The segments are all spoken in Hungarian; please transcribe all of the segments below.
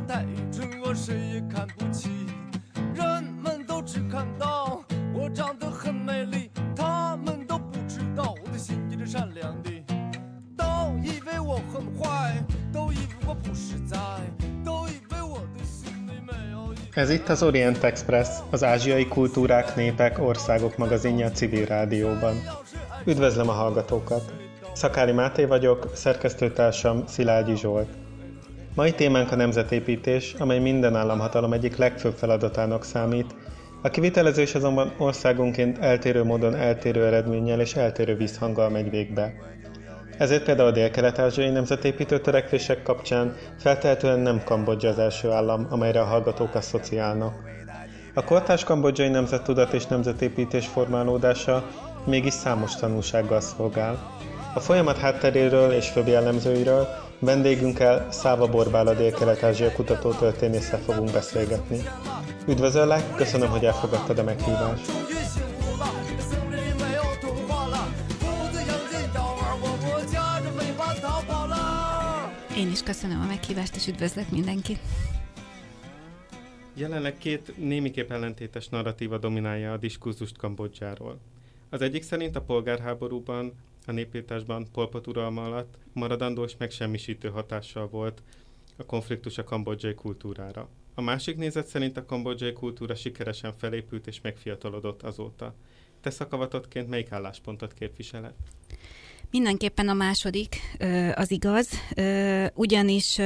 太真，我谁也看不起。人们都只看到我长得很美丽，他们都不知道我的心地是善良的。都以为我很坏，都以为我不实在，都以为我的心里没有一。 Ez itt az Orient Express, az ázsiai kultúrák, népek, országok magazinja a civil rádióban. Üdvözlöm a hallgatókat! Szakári Máté vagyok, szerkesztőtársam Szilágyi Zsolt. Mai témánk a nemzetépítés, amely minden államhatalom egyik legfőbb feladatának számít, a kivitelezés azonban országonként eltérő módon eltérő eredménnyel és eltérő visszhanggal megy végbe. Ezért például a dél-kelet-ázsiai nemzetépítő törekvések kapcsán feltehetően nem Kambodzsa az első állam, amelyre a hallgatók asszociálnak. A kortárs kambodzsai nemzettudat és nemzetépítés formálódása mégis számos tanulsággal szolgál. A folyamat hátteréről és főbb jellemzőiről Vendégünkkel Száva Borbál a Dél-Kelet-Ázsia kutató történésszel fogunk beszélgetni. Üdvözöllek, köszönöm, hogy elfogadtad a meghívást. Én is köszönöm a meghívást, és üdvözlök mindenkit. Jelenleg két némiképp ellentétes narratíva dominálja a diskurzust Kambodzsáról. Az egyik szerint a polgárháborúban a népírtásban Polpot uralma alatt maradandó és megsemmisítő hatással volt a konfliktus a kambodzsai kultúrára. A másik nézet szerint a kambodzsai kultúra sikeresen felépült és megfiatalodott azóta. Te szakavatottként melyik álláspontot képviseled? Mindenképpen a második az igaz, ugyanis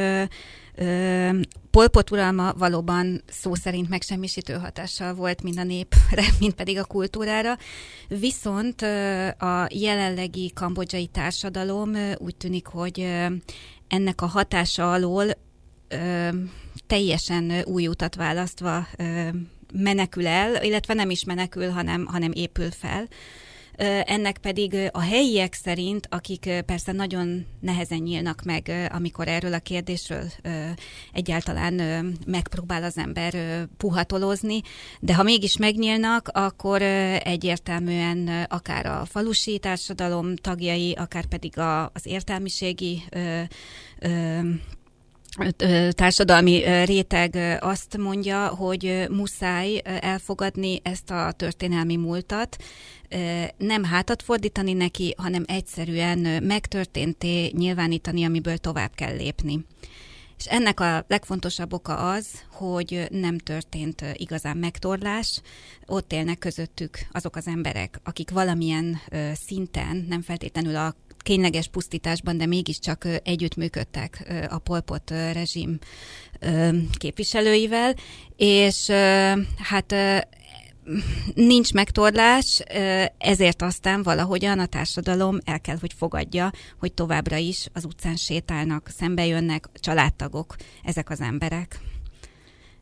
Polpot uralma valóban szó szerint megsemmisítő hatással volt mind a népre, mind pedig a kultúrára, viszont a jelenlegi kambodzsai társadalom úgy tűnik, hogy ennek a hatása alól teljesen új utat választva menekül el, illetve nem is menekül, hanem, hanem épül fel. Ennek pedig a helyiek szerint, akik persze nagyon nehezen nyílnak meg, amikor erről a kérdésről egyáltalán megpróbál az ember puhatolozni, de ha mégis megnyílnak, akkor egyértelműen akár a falusi társadalom tagjai, akár pedig a, az értelmiségi társadalmi réteg azt mondja, hogy muszáj elfogadni ezt a történelmi múltat, nem hátat fordítani neki, hanem egyszerűen megtörténté nyilvánítani, amiből tovább kell lépni. És ennek a legfontosabb oka az, hogy nem történt igazán megtorlás, ott élnek közöttük azok az emberek, akik valamilyen szinten, nem feltétlenül a kényleges pusztításban, de mégiscsak együttműködtek a Polpot rezsim képviselőivel, és hát nincs megtorlás, ezért aztán valahogyan a társadalom el kell, hogy fogadja, hogy továbbra is az utcán sétálnak, szembe jönnek családtagok, ezek az emberek.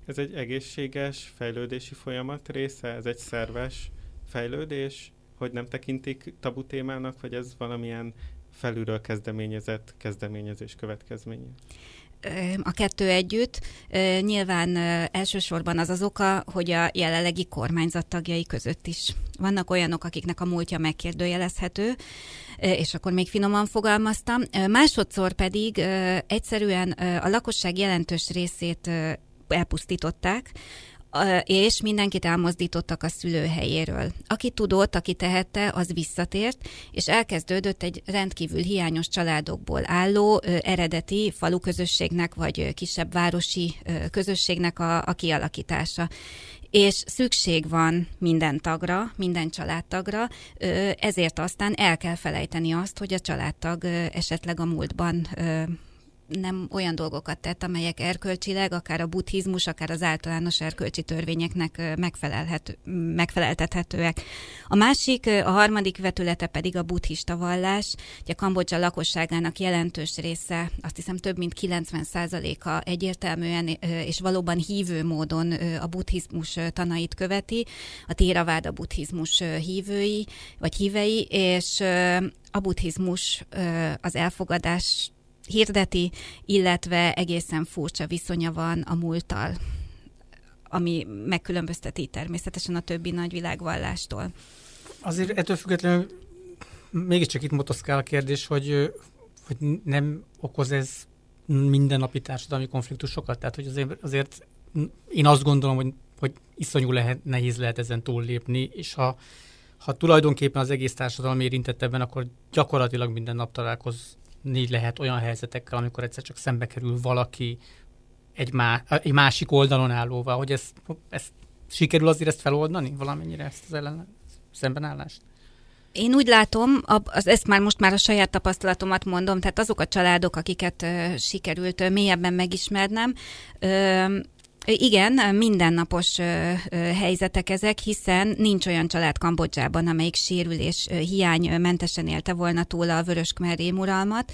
Ez egy egészséges fejlődési folyamat része? Ez egy szerves fejlődés? Hogy nem tekintik tabu témának, vagy ez valamilyen felülről kezdeményezett kezdeményezés következménye? A kettő együtt. Nyilván elsősorban az az oka, hogy a jelenlegi kormányzat tagjai között is vannak olyanok, akiknek a múltja megkérdőjelezhető, és akkor még finoman fogalmaztam. Másodszor pedig egyszerűen a lakosság jelentős részét elpusztították, és mindenkit elmozdítottak a szülőhelyéről. Aki tudott, aki tehette, az visszatért, és elkezdődött egy rendkívül hiányos családokból álló eredeti faluközösségnek, vagy ö, kisebb városi közösségnek a, a kialakítása. És szükség van minden tagra, minden családtagra, ezért aztán el kell felejteni azt, hogy a családtag esetleg a múltban nem olyan dolgokat tett, amelyek erkölcsileg, akár a buddhizmus, akár az általános erkölcsi törvényeknek megfelelhető, megfeleltethetőek. A másik, a harmadik vetülete pedig a buddhista vallás. Ugye Kambodzsa lakosságának jelentős része, azt hiszem több mint 90%-a egyértelműen és valóban hívő módon a buddhizmus tanait követi, a Theravada buddhizmus ö, hívői, vagy hívei, és a buddhizmus az elfogadás hirdeti, illetve egészen furcsa viszonya van a múlttal, ami megkülönbözteti természetesen a többi nagyvilágvallástól. Azért ettől függetlenül mégiscsak itt motoszkál a kérdés, hogy, hogy nem okoz ez mindennapi társadalmi konfliktusokat. Tehát, hogy azért, azért én azt gondolom, hogy, hogy iszonyú lehet, nehéz lehet ezen túllépni, és ha, ha tulajdonképpen az egész társadalom érintett ebben, akkor gyakorlatilag minden nap találkozni lehet olyan helyzetekkel, amikor egyszer csak szembe kerül valaki egy, má, egy másik oldalon állóval, hogy ezt, ezt sikerül azért ezt feloldani valamennyire, ezt az ellen szembenállást? Én úgy látom, az, ezt már most már a saját tapasztalatomat mondom, tehát azok a családok, akiket uh, sikerült uh, mélyebben megismernem, uh, igen, mindennapos helyzetek ezek, hiszen nincs olyan család Kambodzsában, amelyik sérülés hiány mentesen élte volna túl a vörös uralmat,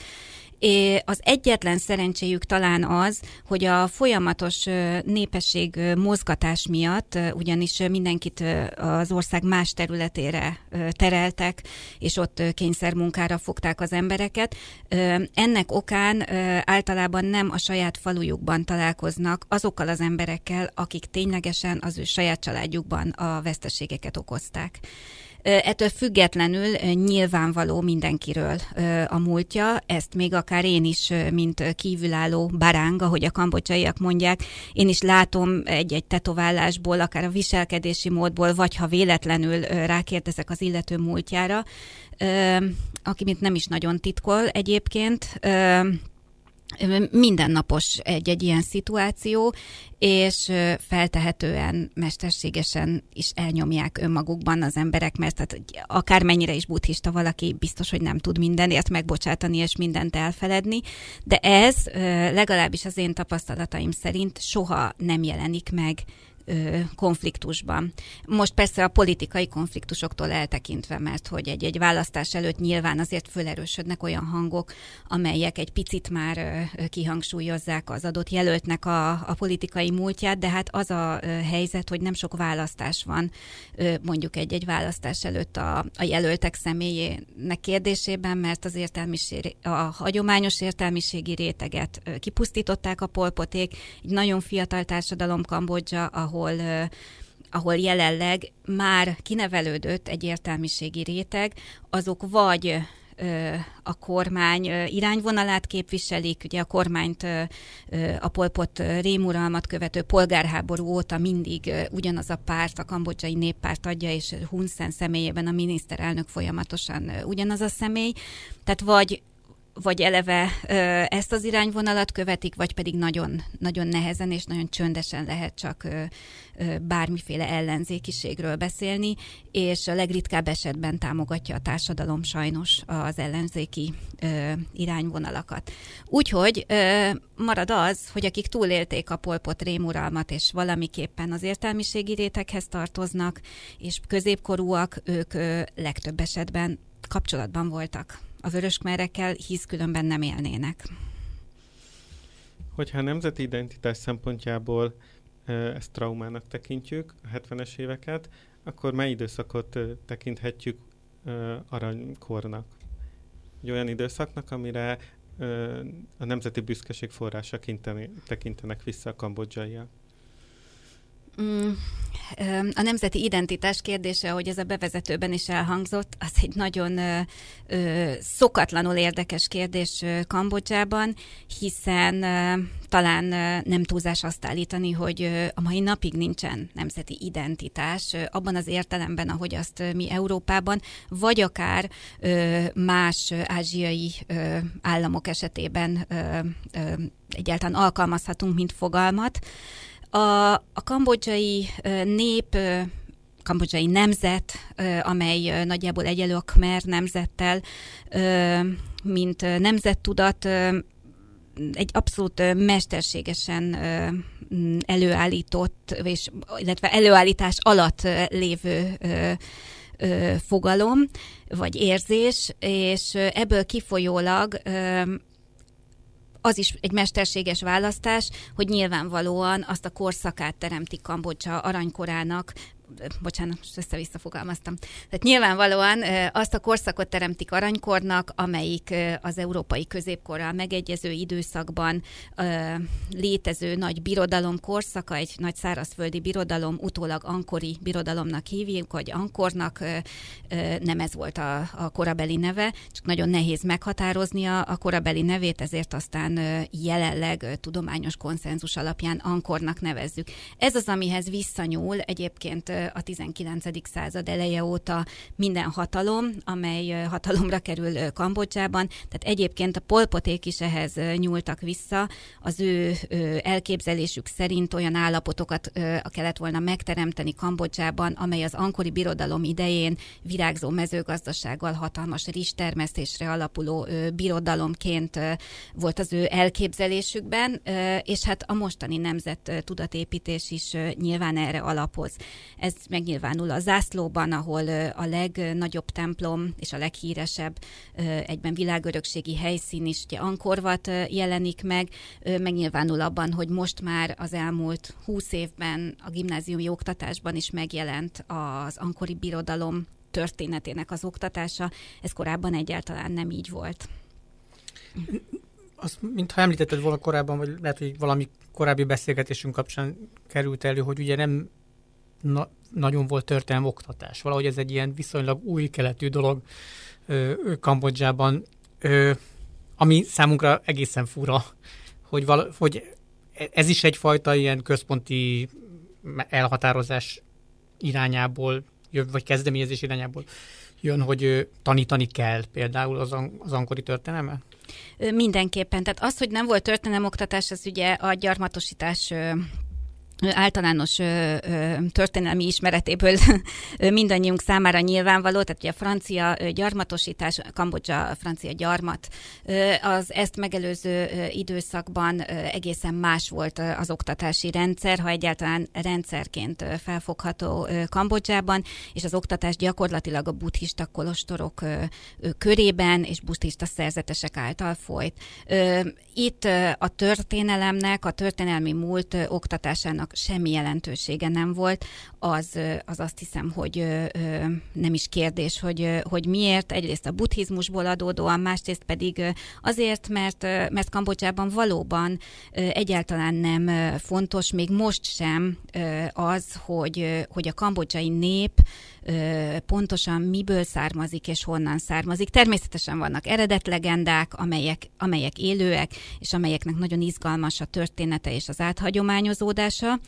az egyetlen szerencséjük talán az, hogy a folyamatos népesség mozgatás miatt, ugyanis mindenkit az ország más területére tereltek, és ott kényszermunkára fogták az embereket. Ennek okán általában nem a saját falujukban találkoznak azokkal az emberekkel, akik ténylegesen az ő saját családjukban a veszteségeket okozták. Ettől függetlenül nyilvánvaló mindenkiről a múltja, ezt még akár én is, mint kívülálló baráng, ahogy a kambodzsaiak mondják, én is látom egy-egy tetoválásból, akár a viselkedési módból, vagy ha véletlenül rákérdezek az illető múltjára, aki mint nem is nagyon titkol egyébként, mindennapos egy-egy ilyen szituáció, és feltehetően mesterségesen is elnyomják önmagukban az emberek, mert tehát akármennyire is buddhista valaki, biztos, hogy nem tud mindenért megbocsátani és mindent elfeledni, de ez legalábbis az én tapasztalataim szerint soha nem jelenik meg konfliktusban. Most persze a politikai konfliktusoktól eltekintve, mert hogy egy-egy választás előtt nyilván azért fölerősödnek olyan hangok, amelyek egy picit már kihangsúlyozzák az adott jelöltnek a, a politikai múltját, de hát az a helyzet, hogy nem sok választás van mondjuk egy-egy választás előtt a, a jelöltek személyének kérdésében, mert az értelmiség, a hagyományos értelmiségi réteget kipusztították a polpoték, egy nagyon fiatal társadalom Kambodzsa, ahol ahol ahol jelenleg már kinevelődött egy értelmiségi réteg, azok vagy a kormány irányvonalát képviselik, ugye a kormányt a polpot rémuralmat követő polgárháború óta mindig ugyanaz a párt, a kambodzsai néppárt adja, és Hun Sen személyében a miniszterelnök folyamatosan ugyanaz a személy. Tehát vagy vagy eleve ezt az irányvonalat követik, vagy pedig nagyon, nagyon nehezen és nagyon csöndesen lehet csak bármiféle ellenzékiségről beszélni, és a legritkább esetben támogatja a társadalom sajnos az ellenzéki irányvonalakat. Úgyhogy marad az, hogy akik túlélték a polpot rémuralmat, és valamiképpen az értelmiségi réteghez tartoznak, és középkorúak, ők legtöbb esetben kapcsolatban voltak a vöröskmerekkel, hisz különben nem élnének. Hogyha a nemzeti identitás szempontjából ezt traumának tekintjük, a 70-es éveket, akkor mely időszakot tekinthetjük aranykornak? Egy olyan időszaknak, amire a nemzeti büszkeség forrása tekintenek vissza a kambodzsaiak. Mm, a nemzeti identitás kérdése, hogy ez a bevezetőben is elhangzott, az egy nagyon ö, szokatlanul érdekes kérdés Kambodzsában, hiszen talán nem túlzás azt állítani, hogy a mai napig nincsen nemzeti identitás, abban az értelemben, ahogy azt mi Európában, vagy akár más ázsiai államok esetében egyáltalán alkalmazhatunk, mint fogalmat. A, a kambodzsai nép kambodzsai nemzet, amely nagyjából egyelő a Khmer nemzettel, mint nemzettudat, egy abszolút mesterségesen előállított, és, illetve előállítás alatt lévő fogalom, vagy érzés, és ebből kifolyólag az is egy mesterséges választás, hogy nyilvánvalóan azt a korszakát teremti Kambodzsa aranykorának, bocsánat, most össze-vissza fogalmaztam. Tehát nyilvánvalóan azt a korszakot teremtik aranykornak, amelyik az európai középkorral megegyező időszakban létező nagy birodalom korszaka, egy nagy szárazföldi birodalom, utólag ankori birodalomnak hívjuk, hogy ankornak nem ez volt a, a korabeli neve, csak nagyon nehéz meghatározni a korabeli nevét, ezért aztán jelenleg tudományos konszenzus alapján ankornak nevezzük. Ez az, amihez visszanyúl egyébként a 19. század eleje óta minden hatalom, amely hatalomra kerül Kambodzsában. Tehát egyébként a polpoték is ehhez nyúltak vissza. Az ő elképzelésük szerint olyan állapotokat kellett volna megteremteni Kambodzsában, amely az ankori birodalom idején virágzó mezőgazdasággal, hatalmas rizstermesztésre alapuló birodalomként volt az ő elképzelésükben, és hát a mostani nemzet tudatépítés is nyilván erre alapoz. Ez megnyilvánul a zászlóban, ahol a legnagyobb templom és a leghíresebb egyben világörökségi helyszín is, ugye Ankorvat jelenik meg, megnyilvánul abban, hogy most már az elmúlt húsz évben a gimnáziumi oktatásban is megjelent az ankori birodalom történetének az oktatása. Ez korábban egyáltalán nem így volt. Azt, mintha említetted volna korábban, vagy lehet, hogy valami korábbi beszélgetésünk kapcsán került elő, hogy ugye nem na, nagyon volt történelmi oktatás. Valahogy ez egy ilyen viszonylag új keletű dolog ö, Kambodzsában, ö, ami számunkra egészen fura, hogy, vala, hogy ez is egyfajta ilyen központi elhatározás irányából, vagy kezdeményezés irányából jön, hogy tanítani kell például az, az ankori történelmet? Mindenképpen. Tehát az, hogy nem volt történelmoktatás, az ugye a gyarmatosítás általános történelmi ismeretéből mindannyiunk számára nyilvánvaló, tehát ugye a francia gyarmatosítás, Kambodzsa francia gyarmat, az ezt megelőző időszakban egészen más volt az oktatási rendszer, ha egyáltalán rendszerként felfogható Kambodzsában, és az oktatás gyakorlatilag a buddhista kolostorok körében és buddhista szerzetesek által folyt. Itt a történelemnek, a történelmi múlt oktatásának annak semmi jelentősége nem volt, az, az azt hiszem, hogy nem is kérdés, hogy, hogy miért. Egyrészt a buddhizmusból adódóan, másrészt pedig azért, mert, mert Kambodzsában valóban egyáltalán nem fontos, még most sem az, hogy, hogy a kambodzsai nép pontosan miből származik és honnan származik. Természetesen vannak eredetlegendák, amelyek, amelyek élőek, és amelyeknek nagyon izgalmas a története és az áthagyományozódása,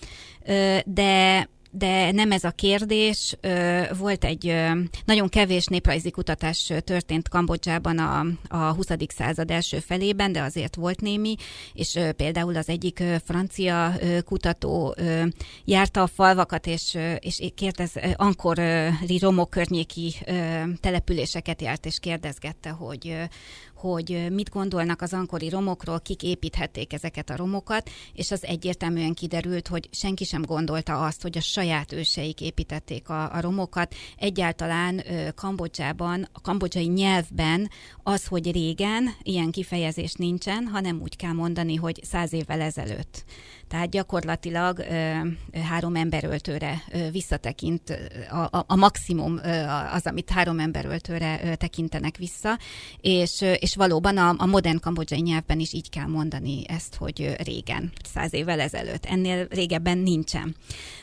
de de nem ez a kérdés. Volt egy nagyon kevés néprajzi kutatás történt Kambodzsában a, a 20. század első felében, de azért volt némi, és például az egyik francia kutató járta a falvakat, és, és kérdez, ankori romok környéki településeket járt, és kérdezgette, hogy, hogy mit gondolnak az ankori romokról, kik építhették ezeket a romokat, és az egyértelműen kiderült, hogy senki sem gondolta azt, hogy a saját őseik építették a, a romokat. Egyáltalán Kambodzsában, a kambodzsai nyelvben az, hogy régen ilyen kifejezés nincsen, hanem úgy kell mondani, hogy száz évvel ezelőtt. Tehát gyakorlatilag ö, három emberöltőre visszatekint, a, a, a maximum az, amit három emberöltőre tekintenek vissza, és, és valóban a, a modern kambodzsai nyelvben is így kell mondani ezt, hogy régen, száz évvel ezelőtt. Ennél régebben nincsen.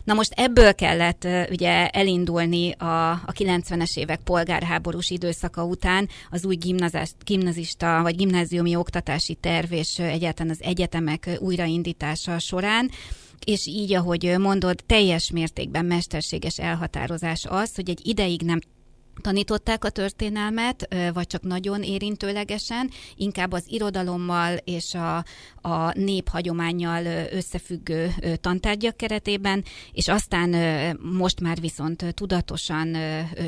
Na most ebből kellett ugye elindulni a, a 90-es évek polgárháborús időszaka után az új gimnazista vagy gimnáziumi oktatási terv és egyáltalán az egyetemek újraindítása során, és így, ahogy mondod, teljes mértékben mesterséges elhatározás az, hogy egy ideig nem tanították a történelmet, vagy csak nagyon érintőlegesen, inkább az irodalommal és a, a néphagyományjal összefüggő tantárgyak keretében, és aztán most már viszont tudatosan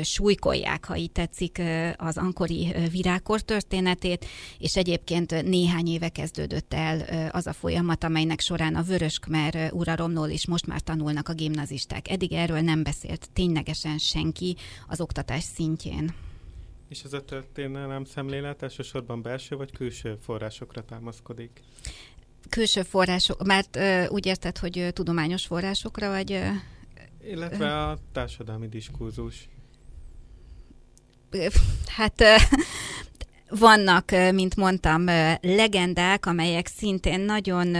súlykolják, ha így tetszik, az ankori virágkor történetét, és egyébként néhány éve kezdődött el az a folyamat, amelynek során a Vöröskmer uraromnól is most már tanulnak a gimnazisták. Eddig erről nem beszélt ténylegesen senki az oktatás szintjén. És ez a történelem szemlélet elsősorban belső vagy külső forrásokra támaszkodik? Külső források, mert uh, úgy érted, hogy uh, tudományos forrásokra, vagy... Uh, Illetve a társadalmi diskurzus. Hát vannak, mint mondtam, legendák, amelyek szintén nagyon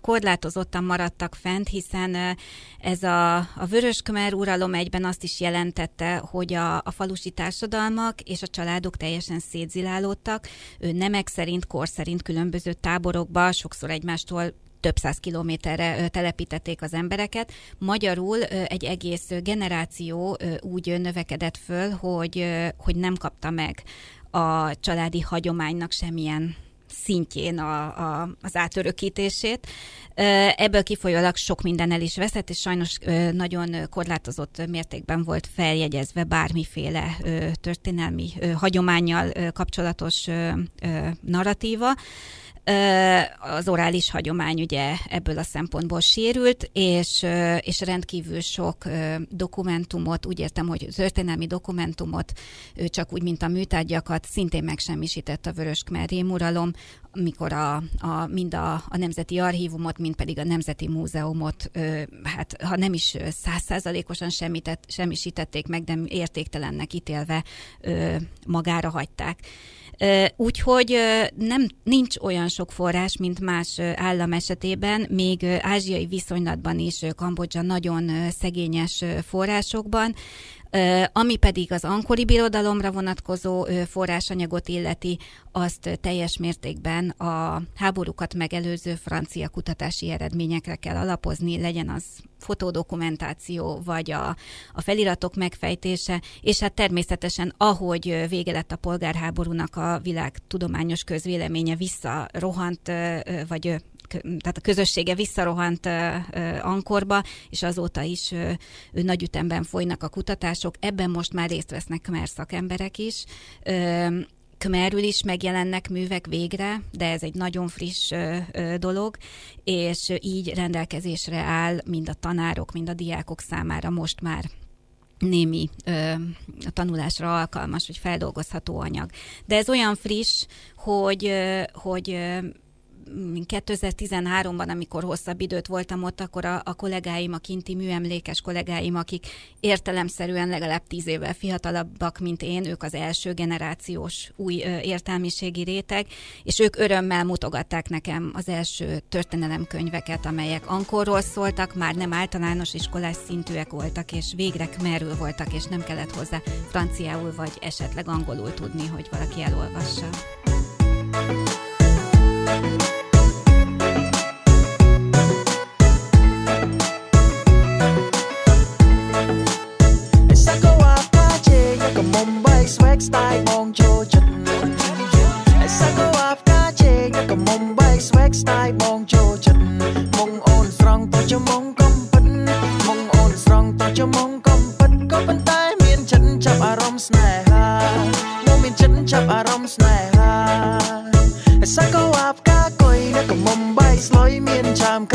korlátozottan maradtak fent, hiszen ez a, a Vörös-Khmer uralom egyben azt is jelentette, hogy a, a falusi társadalmak és a családok teljesen szétzilálódtak, nemek szerint, kor szerint különböző táborokba, sokszor egymástól több száz kilométerre telepítették az embereket. Magyarul egy egész generáció úgy növekedett föl, hogy, hogy nem kapta meg a családi hagyománynak semmilyen szintjén a, a, az átörökítését. Ebből kifolyólag sok minden el is veszett, és sajnos nagyon korlátozott mértékben volt feljegyezve bármiféle történelmi hagyományjal kapcsolatos narratíva az orális hagyomány ugye ebből a szempontból sérült, és, és rendkívül sok dokumentumot, úgy értem, hogy történelmi dokumentumot, csak úgy, mint a műtárgyakat, szintén megsemmisített a Vörös Khmer uralom, mikor a, a, mind a, a Nemzeti Archívumot, mind pedig a Nemzeti Múzeumot, hát ha nem is százszázalékosan semmisítették meg, de értéktelennek ítélve magára hagyták. Úgyhogy nem, nincs olyan sok forrás, mint más állam esetében, még ázsiai viszonylatban is Kambodzsa nagyon szegényes forrásokban, ami pedig az ankori birodalomra vonatkozó forrásanyagot illeti, azt teljes mértékben a háborúkat megelőző francia kutatási eredményekre kell alapozni, legyen az fotodokumentáció, vagy a, a feliratok megfejtése, és hát természetesen, ahogy vége lett a polgárháborúnak a világ tudományos közvéleménye visszarohant, vagy tehát a közössége visszarohant Ankorba, és azóta is nagy ütemben folynak a kutatások. Ebben most már részt vesznek Khmer szakemberek is. Khmerül is megjelennek művek végre, de ez egy nagyon friss ö, ö, dolog, és így rendelkezésre áll mind a tanárok, mind a diákok számára most már némi ö, tanulásra alkalmas, vagy feldolgozható anyag. De ez olyan friss, hogy, ö, hogy 2013-ban, amikor hosszabb időt voltam ott, akkor a, a kollégáim, a kinti műemlékes kollégáim, akik értelemszerűen legalább tíz évvel fiatalabbak, mint én, ők az első generációs új ö, értelmiségi réteg, és ők örömmel mutogatták nekem az első történelemkönyveket, amelyek ankorról szóltak, már nem általános iskolás szintűek voltak, és végre merül voltak, és nem kellett hozzá franciául vagy esetleg angolul tudni, hogy valaki elolvassa. thank swag style បងចូលចិត្តឯសាក៏អាប់កាជេងក៏មុំបែក swag style បងចូលចិត្តមុងអូនស្រង់ទៅជាមុងកំពិតមុងអូនស្រង់ទៅជាមុងកំពិតក៏ប៉ុន្តែមានចិត្តចាប់អារម្មណ៍ស្នេហាមកមានចិត្តចាប់អារម្មណ៍ស្នេហាឯសាក៏អាប់កាកុយក៏មុំបែកស្លុយមានចា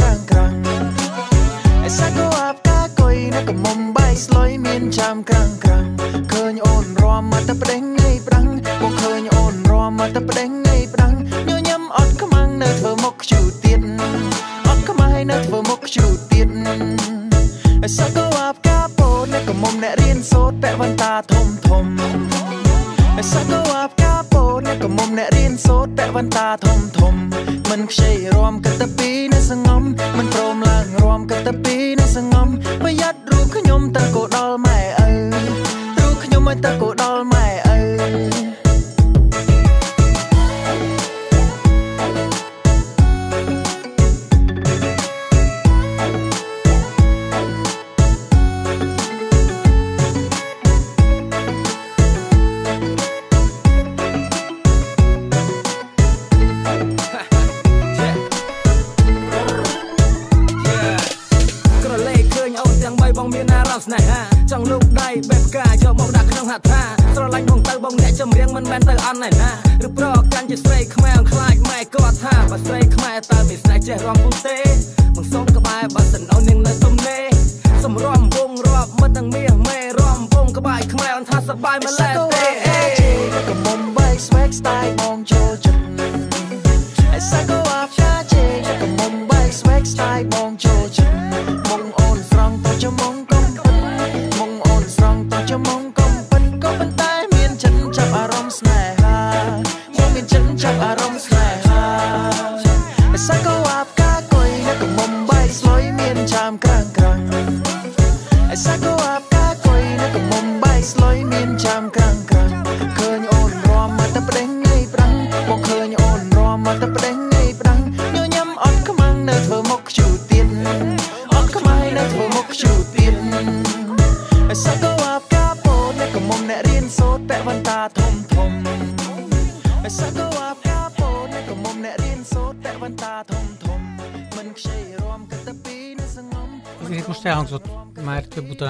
psycho op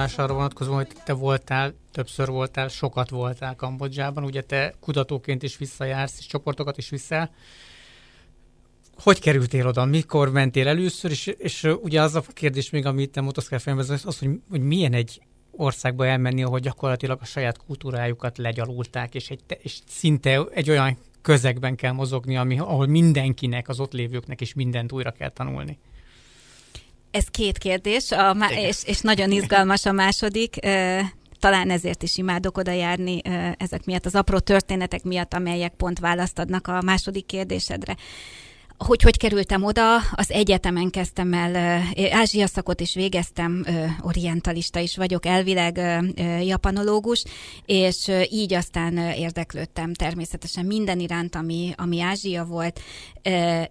utalás arra vonatkozóan, hogy te voltál, többször voltál, sokat voltál Kambodzsában, ugye te kutatóként is visszajársz, és csoportokat is viszel. Hogy kerültél oda? Mikor mentél először? És, és ugye az a kérdés még, amit te motoszkál fejembe, az, az hogy, hogy milyen egy országba elmenni, ahol gyakorlatilag a saját kultúrájukat legyalulták, és, egy, és szinte egy olyan közegben kell mozogni, ami, ahol mindenkinek, az ott lévőknek is mindent újra kell tanulni. Ez két kérdés, a, és, és nagyon izgalmas a második. Talán ezért is imádok oda járni ezek miatt, az apró történetek miatt, amelyek pont választ adnak a második kérdésedre hogy hogy kerültem oda, az egyetemen kezdtem el, ázsia szakot is végeztem, orientalista is vagyok, elvileg japanológus, és így aztán érdeklődtem természetesen minden iránt, ami, ami Ázsia volt.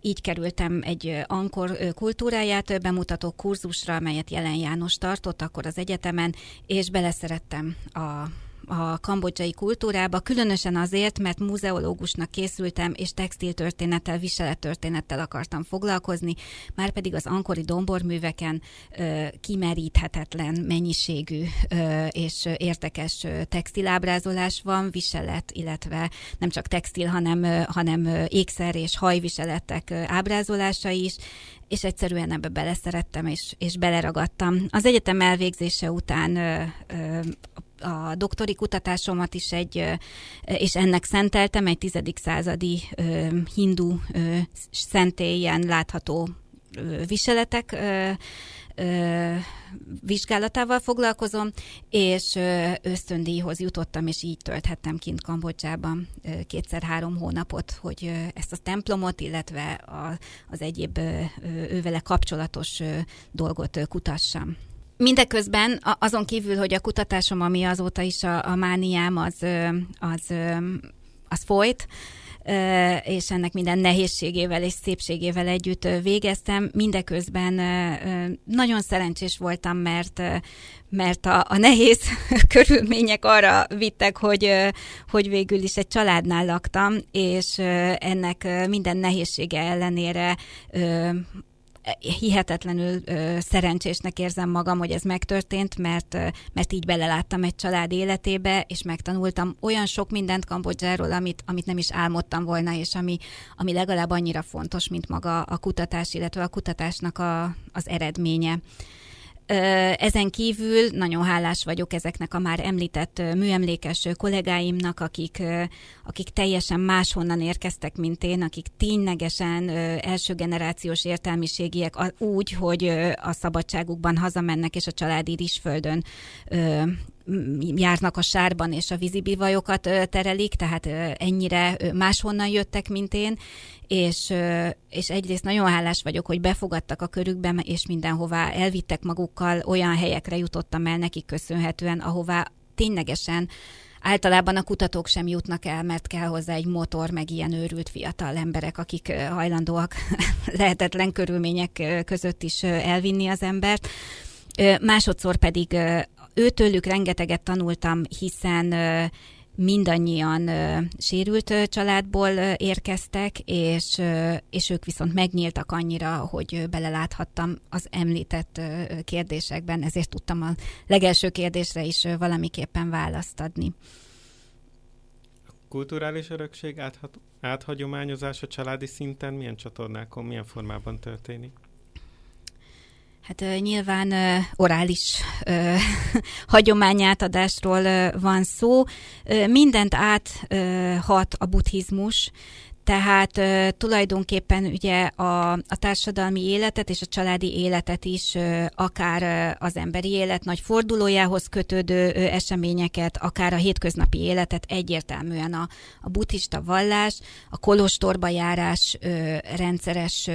Így kerültem egy Ankor kultúráját bemutató kurzusra, amelyet Jelen János tartott akkor az egyetemen, és beleszerettem a a kambodzsai kultúrába, különösen azért, mert muzeológusnak készültem, és textiltörténettel, viselettörténettel akartam foglalkozni, már pedig az ankori domborműveken ö, kimeríthetetlen mennyiségű ö, és értekes textilábrázolás van, viselet, illetve nem csak textil, hanem, hanem ékszer és hajviseletek ábrázolása is, és egyszerűen ebbe beleszerettem, és, és beleragadtam. Az egyetem elvégzése után ö, ö, a doktori kutatásomat is egy, és ennek szenteltem, egy tizedik századi hindu szentélyen látható viseletek vizsgálatával foglalkozom, és ösztöndíjhoz jutottam, és így tölthettem kint Kambodzsában kétszer-három hónapot, hogy ezt a templomot, illetve az egyéb ővele kapcsolatos dolgot kutassam. Mindeközben azon kívül, hogy a kutatásom, ami azóta is a, a mániám, az, az, az folyt, és ennek minden nehézségével és szépségével együtt végeztem. Mindeközben nagyon szerencsés voltam, mert mert a, a nehéz körülmények arra vittek, hogy, hogy végül is egy családnál laktam, és ennek minden nehézsége ellenére hihetetlenül ö, szerencsésnek érzem magam, hogy ez megtörtént, mert, ö, mert így beleláttam egy család életébe, és megtanultam olyan sok mindent Kambodzsáról, amit, amit nem is álmodtam volna, és ami, ami legalább annyira fontos, mint maga a kutatás, illetve a kutatásnak a, az eredménye. Ezen kívül nagyon hálás vagyok ezeknek a már említett műemlékes kollégáimnak, akik, akik teljesen máshonnan érkeztek, mint én, akik ténylegesen első generációs értelmiségiek úgy, hogy a szabadságukban hazamennek, és a családi rizsföldön járnak a sárban, és a vízibivajokat terelik, tehát ennyire máshonnan jöttek, mint én, és, és egyrészt nagyon hálás vagyok, hogy befogadtak a körükbe, és mindenhová elvittek magukkal, olyan helyekre jutottam el nekik köszönhetően, ahová ténylegesen általában a kutatók sem jutnak el, mert kell hozzá egy motor, meg ilyen őrült fiatal emberek, akik hajlandóak lehetetlen körülmények között is elvinni az embert. Másodszor pedig őtőlük rengeteget tanultam, hiszen mindannyian sérült családból érkeztek, és, és ők viszont megnyíltak annyira, hogy beleláthattam az említett kérdésekben, ezért tudtam a legelső kérdésre is valamiképpen választ adni. A kulturális örökség áthat, áthagyományozása családi szinten milyen csatornákon, milyen formában történik? Hát nyilván orális hagyományátadásról van szó. Mindent áthat a buddhizmus, tehát tulajdonképpen ugye a, a társadalmi életet és a családi életet is, akár az emberi élet nagy fordulójához kötődő eseményeket, akár a hétköznapi életet egyértelműen a, a buddhista vallás, a kolostorba járás rendszeres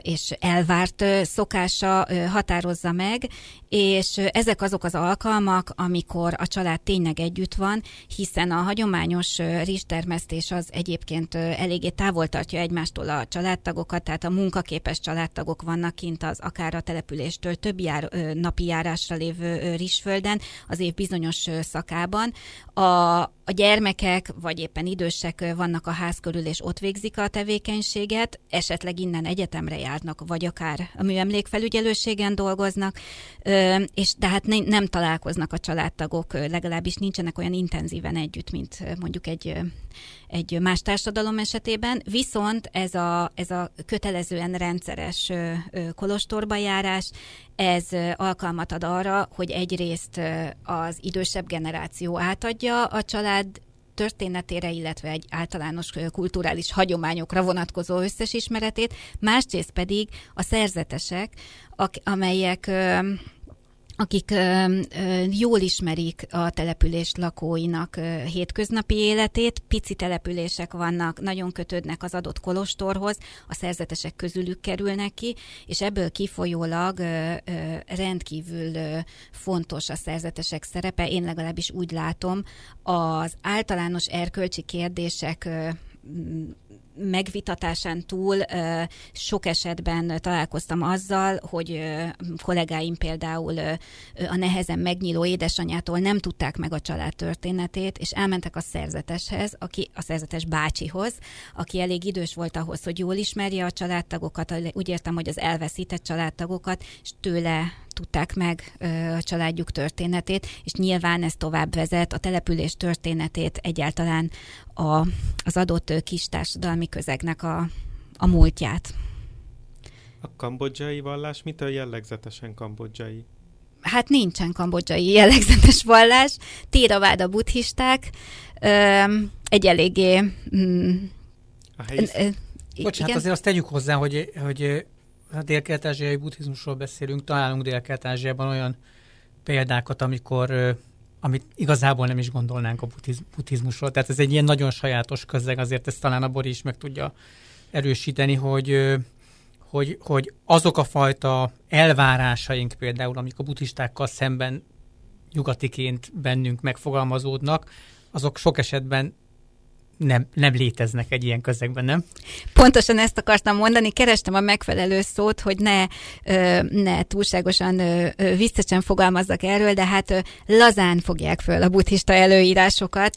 és elvárt szokása határozza meg, és ezek azok az alkalmak, amikor a család tényleg együtt van, hiszen a hagyományos rizstermesztés az egyébként eléggé távol tartja egymástól a családtagokat, tehát a munkaképes családtagok vannak kint az akár a településtől több jár, napi járásra lévő rizsfölden az év bizonyos szakában. A, a gyermekek, vagy éppen idősek vannak a ház körül, és ott végzik a tevékenységet, esetleg innen egyetemre járnak, vagy akár a műemlékfelügyelőségen dolgoznak, és tehát nem találkoznak a családtagok, legalábbis nincsenek olyan intenzíven együtt, mint mondjuk egy, egy más társadalom esetében, viszont ez a, ez a kötelezően rendszeres kolostorba járás, ez alkalmat ad arra, hogy egyrészt az idősebb generáció átadja a család történetére, illetve egy általános kulturális hagyományokra vonatkozó összes ismeretét, másrészt pedig a szerzetesek, amelyek akik jól ismerik a település lakóinak hétköznapi életét, pici települések vannak, nagyon kötődnek az adott kolostorhoz, a szerzetesek közülük kerülnek ki, és ebből kifolyólag rendkívül fontos a szerzetesek szerepe, én legalábbis úgy látom, az általános erkölcsi kérdések megvitatásán túl sok esetben találkoztam azzal, hogy kollégáim például a nehezen megnyíló édesanyától nem tudták meg a család történetét, és elmentek a szerzeteshez, aki, a szerzetes bácsihoz, aki elég idős volt ahhoz, hogy jól ismerje a családtagokat, úgy értem, hogy az elveszített családtagokat, és tőle tudták meg a családjuk történetét, és nyilván ez tovább vezet a település történetét egyáltalán a, az adott kis társadalmi közegnek a, a múltját. A kambodzsai vallás mitől jellegzetesen kambodzsai? Hát nincsen kambodzsai jellegzetes vallás. Téraváda buddhisták, egy eléggé... Mm, a helyi... Bocsánat, azért azt tegyük hozzá, hogy, hogy a dél-kelet-ázsiai buddhizmusról beszélünk, találunk dél-kelet-ázsiában olyan példákat, amikor amit igazából nem is gondolnánk a buddhizmusról. Tehát ez egy ilyen nagyon sajátos közeg, azért ezt talán a Bori is meg tudja erősíteni, hogy, hogy, hogy azok a fajta elvárásaink például, amik a buddhistákkal szemben nyugatiként bennünk megfogalmazódnak, azok sok esetben nem, nem léteznek egy ilyen közegben, nem? Pontosan ezt akartam mondani, kerestem a megfelelő szót, hogy ne, ne túlságosan visszacsen fogalmazzak erről, de hát lazán fogják föl a buddhista előírásokat,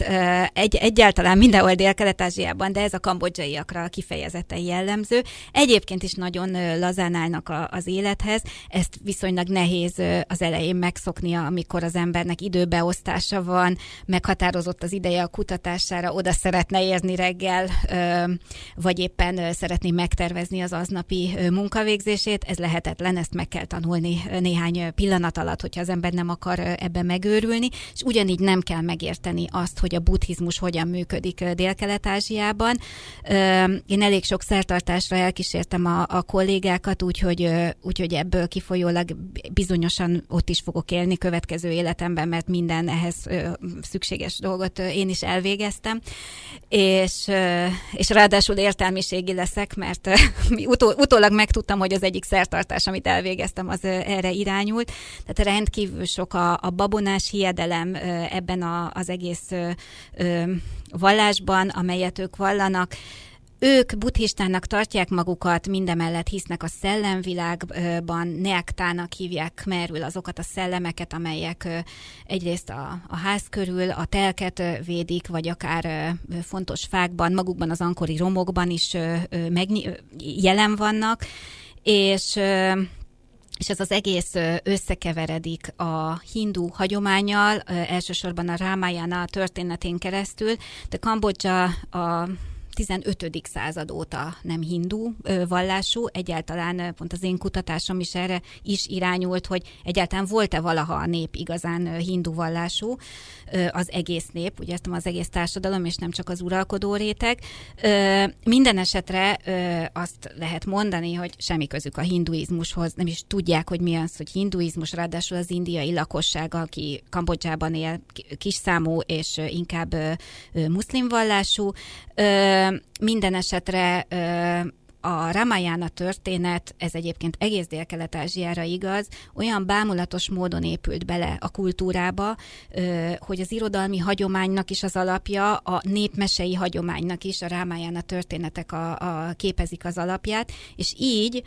egy, egyáltalán mindenhol Dél-Kelet-Ázsiában, de ez a kambodzsaiakra kifejezetten jellemző. Egyébként is nagyon lazán állnak a, az élethez, ezt viszonylag nehéz az elején megszoknia, amikor az embernek időbeosztása van, meghatározott az ideje a kutatására, oda szeret szeretne érni reggel, vagy éppen szeretné megtervezni az aznapi munkavégzését, ez lehetetlen, ezt meg kell tanulni néhány pillanat alatt, hogyha az ember nem akar ebben megőrülni, és ugyanígy nem kell megérteni azt, hogy a buddhizmus hogyan működik Dél-Kelet-Ázsiában. Én elég sok szertartásra elkísértem a, a kollégákat, úgyhogy, úgyhogy ebből kifolyólag bizonyosan ott is fogok élni következő életemben, mert minden ehhez szükséges dolgot én is elvégeztem és, és ráadásul értelmiségi leszek, mert utó, utólag megtudtam, hogy az egyik szertartás, amit elvégeztem, az erre irányult. Tehát rendkívül sok a, a babonás hiedelem ebben a, az egész vallásban, amelyet ők vallanak. Ők buddhistának tartják magukat, mindemellett hisznek a szellemvilágban, neaktának hívják merül azokat a szellemeket, amelyek egyrészt a, a ház körül a telket védik, vagy akár fontos fákban, magukban az ankori romokban is megny- jelen vannak, és és ez az egész összekeveredik a hindu hagyományjal, elsősorban a Ramayana történetén keresztül, de Kambodzsa a 15. század óta nem hindu vallású, egyáltalán pont az én kutatásom is erre is irányult, hogy egyáltalán volt-e valaha a nép igazán hindu vallású, az egész nép, ugye ezt az egész társadalom, és nem csak az uralkodó réteg. Minden esetre azt lehet mondani, hogy semmi közük a hinduizmushoz, nem is tudják, hogy mi az, hogy hinduizmus, ráadásul az indiai lakosság, aki Kambodzsában él, kis számú és inkább muszlim vallású, minden esetre a Ramayana történet, ez egyébként egész Dél-Kelet-Ázsiára igaz, olyan bámulatos módon épült bele a kultúrába, hogy az irodalmi hagyománynak is az alapja, a népmesei hagyománynak is, a Ramayana történetek a, a, képezik az alapját, és így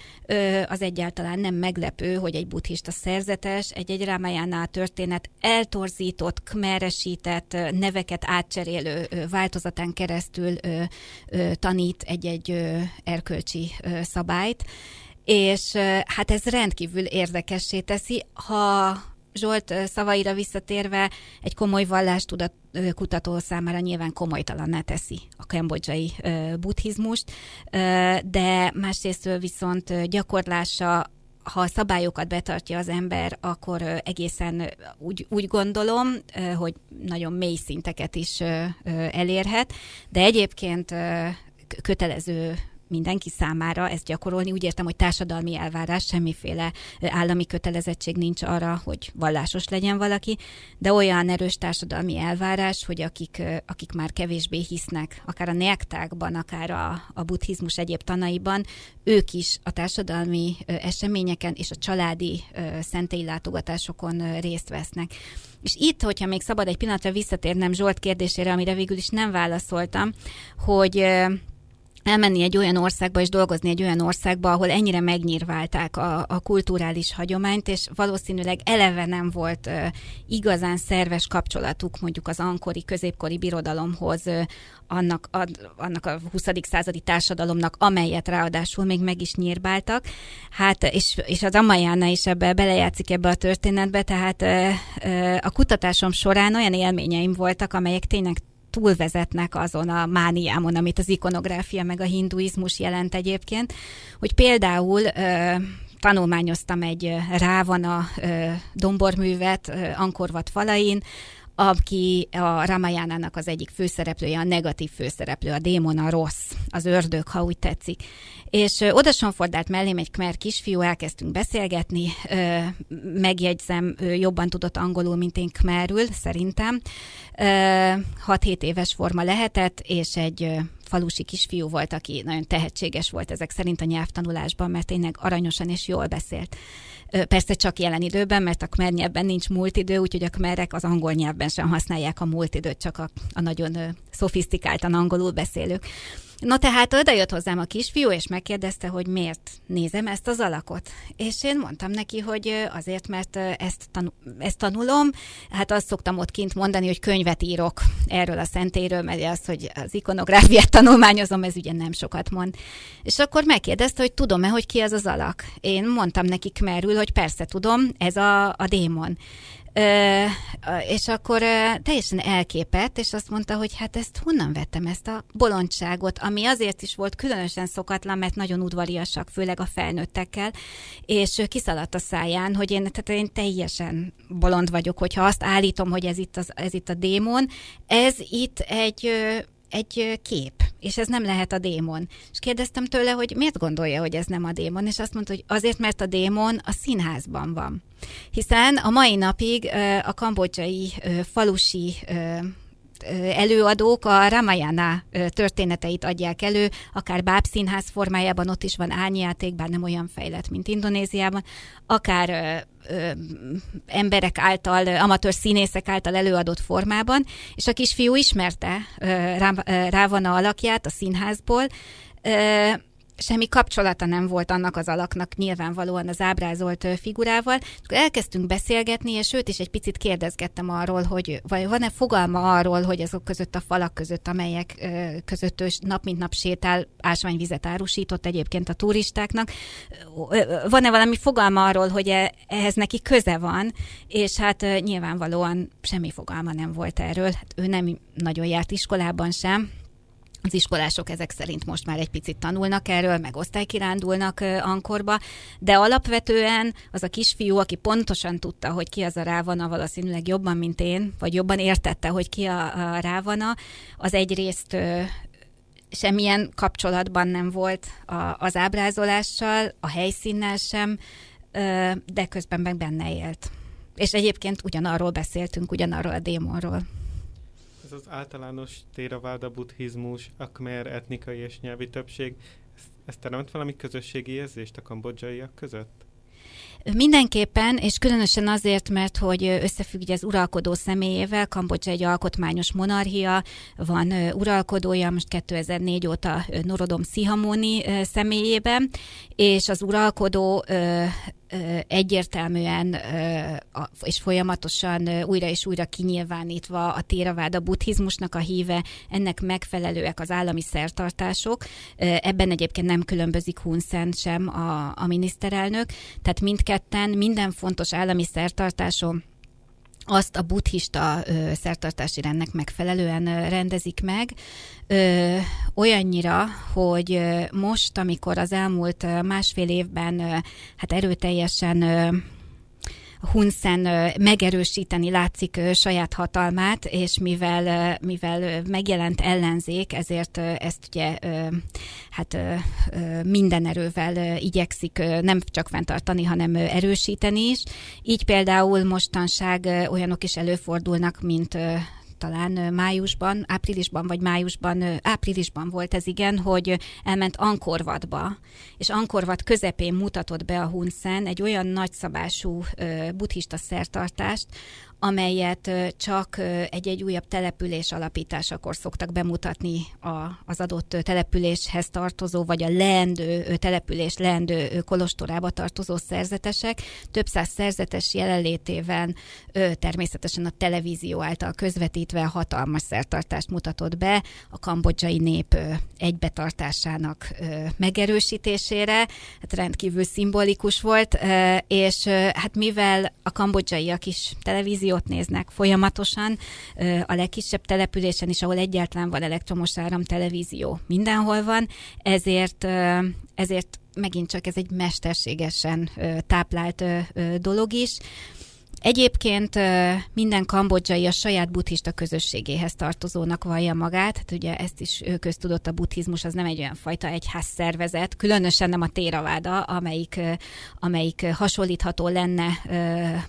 az egyáltalán nem meglepő, hogy egy buddhista szerzetes, egy-egy Ramayana történet eltorzított, kmeresített, neveket átcserélő változatán keresztül tanít egy-egy erkölcsi szabályt, és hát ez rendkívül érdekessé teszi, ha Zsolt szavaira visszatérve egy komoly vallástudat kutató számára nyilván komolytalanná teszi a kambodzsai buddhizmust, de másrészt viszont gyakorlása ha a szabályokat betartja az ember, akkor egészen úgy, úgy gondolom, hogy nagyon mély szinteket is elérhet, de egyébként kötelező mindenki számára ezt gyakorolni. Úgy értem, hogy társadalmi elvárás, semmiféle állami kötelezettség nincs arra, hogy vallásos legyen valaki, de olyan erős társadalmi elvárás, hogy akik, akik már kevésbé hisznek, akár a nektákban, akár a, a buddhizmus egyéb tanaiban, ők is a társadalmi eseményeken és a családi szentély látogatásokon részt vesznek. És itt, hogyha még szabad egy pillanatra visszatérnem Zsolt kérdésére, amire végül is nem válaszoltam, hogy elmenni egy olyan országba és dolgozni egy olyan országba, ahol ennyire megnyírválták a, a kulturális hagyományt, és valószínűleg eleve nem volt uh, igazán szerves kapcsolatuk mondjuk az ankori, középkori birodalomhoz, uh, annak, a, annak a 20. századi társadalomnak, amelyet ráadásul még meg is nyírbáltak. Hát, és, és az Amajána is ebbe belejátszik ebbe a történetbe, tehát uh, uh, a kutatásom során olyan élményeim voltak, amelyek tényleg túlvezetnek azon a mániámon, amit az ikonográfia meg a hinduizmus jelent egyébként, hogy például tanulmányoztam egy Rávana domborművet Ankorvat falain, aki a Ramajánának az egyik főszereplője, a negatív főszereplő, a démon, a rossz, az ördög, ha úgy tetszik. És oda sonfordált mellém egy kmer kisfiú, elkezdtünk beszélgetni, megjegyzem, ő jobban tudott angolul, mint én kmerül, szerintem. 6-7 éves forma lehetett, és egy falusi kisfiú volt, aki nagyon tehetséges volt ezek szerint a nyelvtanulásban, mert tényleg aranyosan és jól beszélt. Persze csak jelen időben, mert a kmer nyelvben nincs múlt idő, úgyhogy a kmerek az angol nyelvben sem használják a múlt időt, csak a, a nagyon szofisztikáltan angolul beszélők. Na tehát oda jött hozzám a kisfiú, és megkérdezte, hogy miért nézem ezt az alakot. És én mondtam neki, hogy azért, mert ezt, tanul, ezt tanulom, hát azt szoktam ott kint mondani, hogy könyvet írok erről a szentéről, mert az, hogy az ikonográfiát tanulmányozom, ez ugye nem sokat mond. És akkor megkérdezte, hogy tudom-e, hogy ki az az alak. Én mondtam nekik merül, hogy persze tudom, ez a, a démon. És akkor teljesen elképett, és azt mondta, hogy hát ezt honnan vettem, ezt a bolondságot, ami azért is volt különösen szokatlan, mert nagyon udvariasak, főleg a felnőttekkel, és kiszaladt a száján, hogy én, tehát én teljesen bolond vagyok, hogyha azt állítom, hogy ez itt, az, ez itt a démon, ez itt egy egy kép, és ez nem lehet a démon. És kérdeztem tőle, hogy miért gondolja, hogy ez nem a démon, és azt mondta, hogy azért, mert a démon a színházban van. Hiszen a mai napig a kambodzsai falusi előadók a Ramayana történeteit adják elő, akár bábszínház formájában, ott is van árnyjáték, bár nem olyan fejlett, mint Indonéziában, akár emberek által, amatőr színészek által előadott formában, és a kisfiú ismerte ö, rá, Rávana alakját a színházból, semmi kapcsolata nem volt annak az alaknak nyilvánvalóan az ábrázolt figurával. Akkor elkezdtünk beszélgetni, és őt is egy picit kérdezgettem arról, hogy vagy van-e fogalma arról, hogy azok között a falak között, amelyek között ő nap mint nap sétál, ásványvizet árusított egyébként a turistáknak. Van-e valami fogalma arról, hogy e, ehhez neki köze van, és hát nyilvánvalóan semmi fogalma nem volt erről. Hát ő nem nagyon járt iskolában sem, az iskolások ezek szerint most már egy picit tanulnak erről, meg osztálykirándulnak Ankorba, de alapvetően az a kisfiú, aki pontosan tudta, hogy ki az a Rávana, valószínűleg jobban, mint én, vagy jobban értette, hogy ki a, a Rávana, az egyrészt semmilyen kapcsolatban nem volt a, az ábrázolással, a helyszínnel sem, de közben meg benne élt. És egyébként ugyanarról beszéltünk, ugyanarról a démonról ez az általános téraváda buddhizmus, a khmer etnikai és nyelvi többség, Ez teremt valami közösségi érzést a kambodzsaiak között? Mindenképpen, és különösen azért, mert hogy összefügg az uralkodó személyével, Kambodzsa egy alkotmányos monarchia, van uralkodója, most 2004 óta Norodom Szihamoni személyében, és az uralkodó egyértelműen és folyamatosan újra és újra kinyilvánítva a téravád a buddhizmusnak a híve, ennek megfelelőek az állami szertartások. Ebben egyébként nem különbözik Hun Sen sem a, a miniszterelnök, tehát mindketten minden fontos állami szertartáson azt a buddhista ö, szertartási rendnek megfelelően ö, rendezik meg, ö, olyannyira, hogy ö, most, amikor az elmúlt ö, másfél évben ö, hát erőteljesen ö, Hun Sen megerősíteni látszik saját hatalmát, és mivel, mivel megjelent ellenzék, ezért ezt ugye hát minden erővel igyekszik nem csak fenntartani, hanem erősíteni is. Így például mostanság olyanok is előfordulnak, mint talán májusban, áprilisban vagy májusban, áprilisban volt ez igen, hogy elment Ankorvatba, és Ankorvat közepén mutatott be a Hunsen egy olyan nagyszabású buddhista szertartást, amelyet csak egy-egy újabb település alapításakor szoktak bemutatni a, az adott településhez tartozó, vagy a leendő település leendő kolostorába tartozó szerzetesek. Több száz szerzetes jelenlétében természetesen a televízió által közvetítve hatalmas szertartást mutatott be a kambodzsai nép egybetartásának megerősítésére. Hát rendkívül szimbolikus volt, és hát mivel a kambodzsaiak is televízió televíziót néznek folyamatosan, a legkisebb településen is, ahol egyáltalán van elektromos áram, televízió mindenhol van, ezért, ezért megint csak ez egy mesterségesen táplált dolog is. Egyébként minden kambodzsai a saját buddhista közösségéhez tartozónak vallja magát, hát ugye ezt is köztudott a buddhizmus, az nem egy olyan fajta egyház szervezet, különösen nem a téraváda, amelyik, amelyik hasonlítható lenne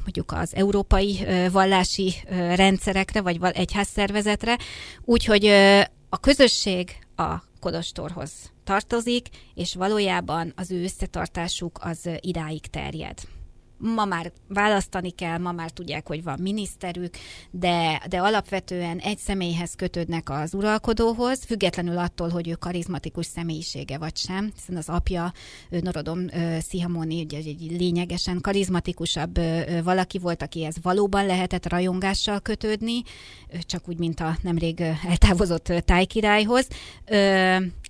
mondjuk az európai vallási rendszerekre, vagy egyház szervezetre, úgyhogy a közösség a kolostorhoz tartozik, és valójában az ő összetartásuk az idáig terjed ma már választani kell, ma már tudják, hogy van miniszterük, de, de alapvetően egy személyhez kötődnek az uralkodóhoz, függetlenül attól, hogy ő karizmatikus személyisége vagy sem, hiszen az apja Norodom Szihamoni ugye egy lényegesen karizmatikusabb valaki volt, akihez valóban lehetett rajongással kötődni, csak úgy, mint a nemrég eltávozott tájkirályhoz.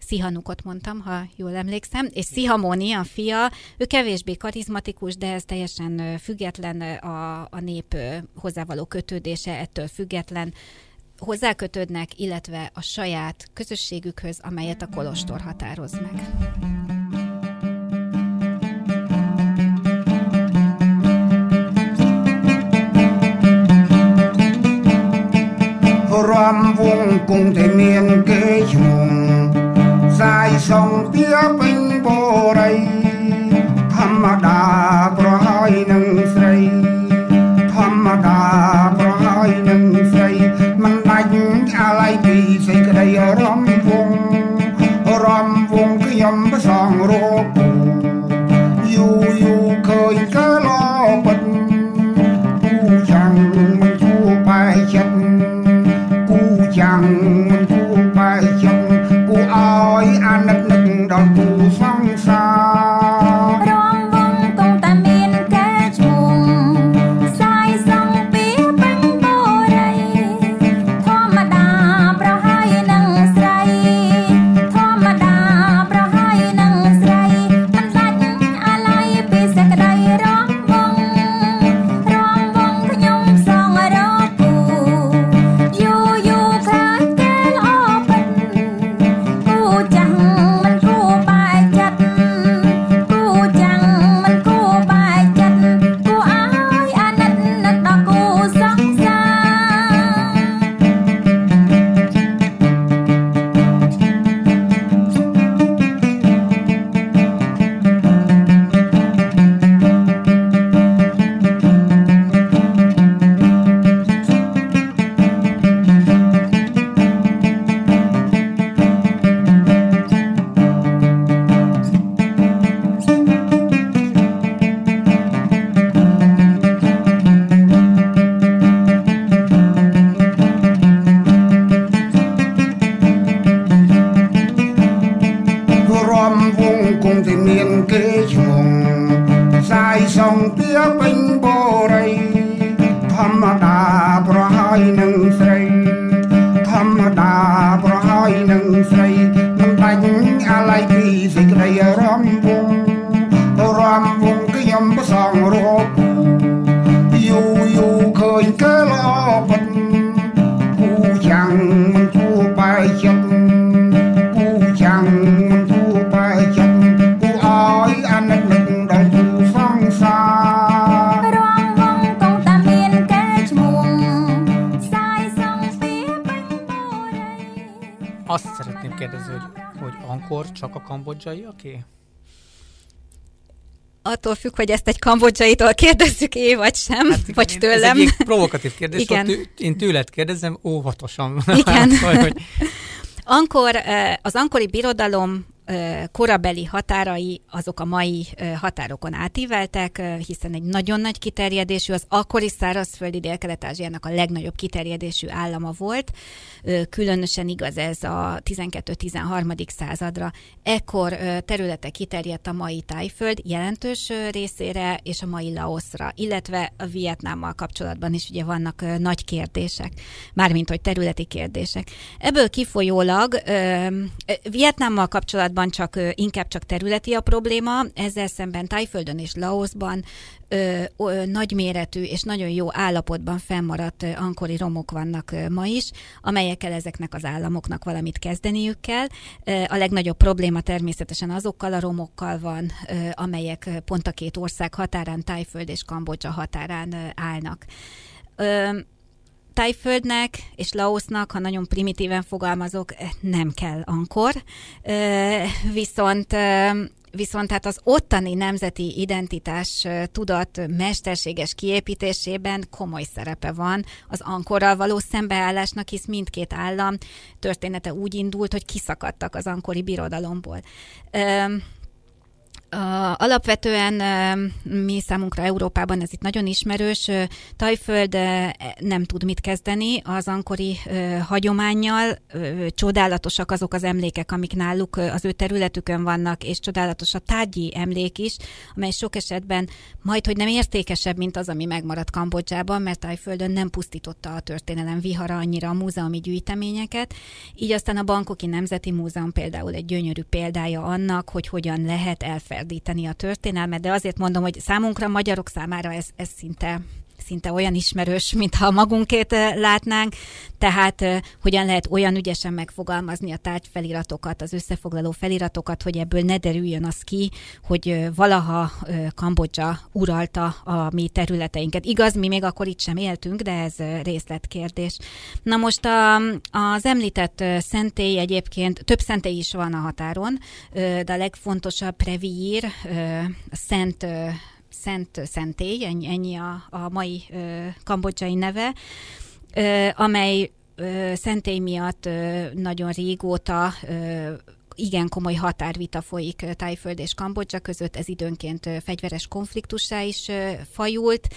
Szihanukot mondtam, ha jól emlékszem, és Szihamoni, a fia, ő kevésbé karizmatikus, de ez teljesen független a, a nép hozzávaló kötődése, ettől független hozzákötődnek, illetve a saját közösségükhöz, amelyet a kolostor határoz meg. Ram vung mien ke chung សាយសងពៀពេញបរិយធម្មតាប្រហើយនឹងស្រីធម្មតាប្រហើយនឹងស្រីមិនដាច់អាឡ័យពីសេចក្តីរំវងរំវងខ្ញុំប្រសងរោ kambodzsaiaké? Attól függ, hogy ezt egy kambodzsaitól kérdezzük é vagy sem, hát, vagy én- tőlem. Ez egy provokatív kérdés, Igen. Tő, én tőled kérdezem, óvatosan. Igen. Szóval, hogy Ankor, eh, az ankori birodalom korabeli határai azok a mai határokon átíveltek, hiszen egy nagyon nagy kiterjedésű, az akkori szárazföldi Dél-Kelet-Ázsiának a legnagyobb kiterjedésű állama volt. Különösen igaz ez a 12-13. századra. Ekkor területe kiterjedt a mai Tájföld jelentős részére és a mai Laoszra, illetve a Vietnámmal kapcsolatban is ugye vannak nagy kérdések, mármint hogy területi kérdések. Ebből kifolyólag Vietnámmal kapcsolatban csak ö, inkább csak területi a probléma, ezzel szemben Tájföldön és Laoszban ö, ö, nagyméretű és nagyon jó állapotban fennmaradt ankori romok vannak ma is, amelyekkel ezeknek az államoknak valamit kezdeniük kell. A legnagyobb probléma természetesen azokkal a romokkal van, amelyek pont a két ország határán, Tájföld és Kambodzsa határán állnak. Tájföldnek és Laosznak, ha nagyon primitíven fogalmazok, eh, nem kell ankor, viszont Viszont hát az ottani nemzeti identitás tudat mesterséges kiépítésében komoly szerepe van az ankorral való szembeállásnak, hisz mindkét állam története úgy indult, hogy kiszakadtak az ankori birodalomból. Öm, a, alapvetően ö, mi számunkra Európában ez itt nagyon ismerős. ö, Tajföld nem tud mit kezdeni az ankori hagyományjal. Csodálatosak azok az emlékek, amik náluk az ő területükön vannak, és csodálatos a tárgyi emlék is, amely sok esetben majd, hogy nem értékesebb, mint az, ami megmaradt Kambodzsában, mert Tajföldön nem pusztította a történelem vihara annyira a múzeumi gyűjteményeket. Így aztán a Bankoki Nemzeti Múzeum például egy gyönyörű példája annak, hogy hogyan lehet elferdíteni a történelmet, de azért mondom, hogy számunkra, magyarok számára ez, ez szinte szinte olyan ismerős, mintha magunkét látnánk, tehát eh, hogyan lehet olyan ügyesen megfogalmazni a tárgyfeliratokat, az összefoglaló feliratokat, hogy ebből ne derüljön az ki, hogy valaha Kambodzsa uralta a mi területeinket. Igaz, mi még akkor itt sem éltünk, de ez részletkérdés. Na most a, az említett szentély egyébként, több szentély is van a határon, de a legfontosabb Prevír, eh, Szent Szent Szentély, ennyi, a, a mai ö, kambodzsai neve, ö, amely ö, szentély miatt ö, nagyon régóta ö, igen komoly határvita folyik Tájföld és Kambodzsa között, ez időnként fegyveres konfliktussá is fajult.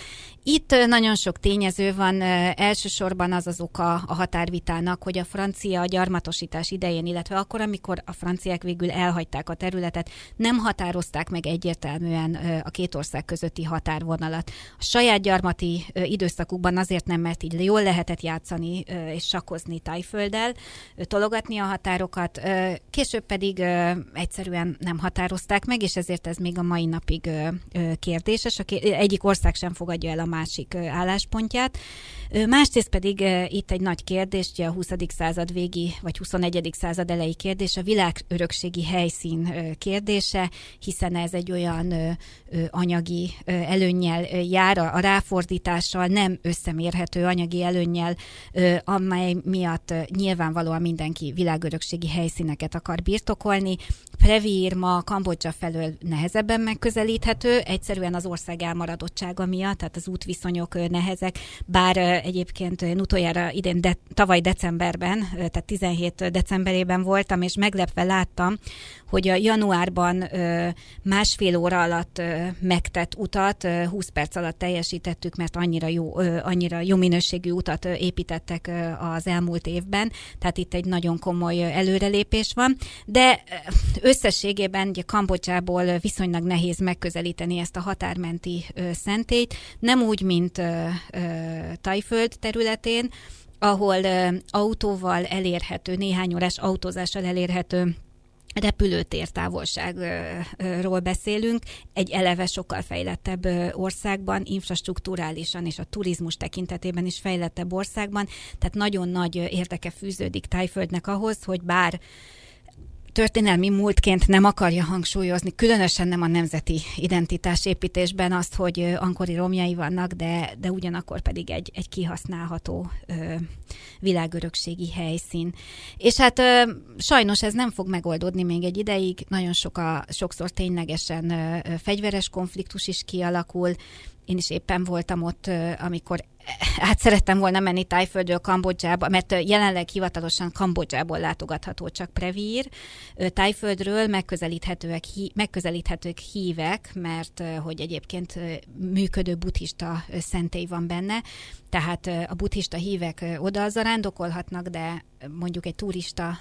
Itt nagyon sok tényező van, elsősorban az az oka a határvitának, hogy a francia gyarmatosítás idején, illetve akkor, amikor a franciák végül elhagyták a területet, nem határozták meg egyértelműen a két ország közötti határvonalat. A saját gyarmati időszakukban azért nem, mert így jól lehetett játszani és sakkozni Tájfölddel, tologatni a határokat, később pedig ö, egyszerűen nem határozták meg, és ezért ez még a mai napig ö, ö, kérdéses. A ké- egyik ország sem fogadja el a másik ö, álláspontját. Ö, Másrészt pedig ö, itt egy nagy kérdés, ugye a 20. század végi vagy 21. század elejé kérdés, a világörökségi helyszín ö, kérdése, hiszen ez egy olyan ö, ö, anyagi ö, előnnyel ö, jár, a a ráfordítással nem összemérhető anyagi előnnyel, ö, amely miatt ö, nyilvánvalóan mindenki világörökségi helyszíneket akar birtokolni. Prevír ma Kambodzsa felől nehezebben megközelíthető, egyszerűen az ország elmaradottsága miatt, tehát az útviszonyok nehezek, bár egyébként én utoljára idén, de, tavaly decemberben, tehát 17 decemberében voltam, és meglepve láttam, hogy a januárban másfél óra alatt megtett utat ö, 20 perc alatt teljesítettük, mert annyira jó, annyira jó minőségű utat építettek az elmúlt évben, tehát itt egy nagyon komoly előrelépés van, de összességében ugye Kambodzsából viszonylag nehéz megközelíteni ezt a határmenti szentélyt, nem úgy, mint Tajföld területén, ahol autóval elérhető, néhány órás autózással elérhető repülőtér távolságról beszélünk, egy eleve sokkal fejlettebb országban, infrastruktúrálisan és a turizmus tekintetében is fejlettebb országban, tehát nagyon nagy érdeke fűződik Tájföldnek ahhoz, hogy bár történelmi múltként nem akarja hangsúlyozni, különösen nem a nemzeti identitás építésben azt, hogy ankori romjai vannak, de, de ugyanakkor pedig egy, egy kihasználható ö, világörökségi helyszín. És hát ö, sajnos ez nem fog megoldódni még egy ideig, nagyon sok sokszor ténylegesen ö, fegyveres konfliktus is kialakul, én is éppen voltam ott, amikor hát szerettem volna menni Tájföldről Kambodzsába, mert jelenleg hivatalosan Kambodzsából látogatható csak Prevír. Tájföldről megközelíthetőek, megközelíthetők hívek, mert hogy egyébként működő buddhista szentély van benne, tehát a buddhista hívek oda zarándokolhatnak, de mondjuk egy turista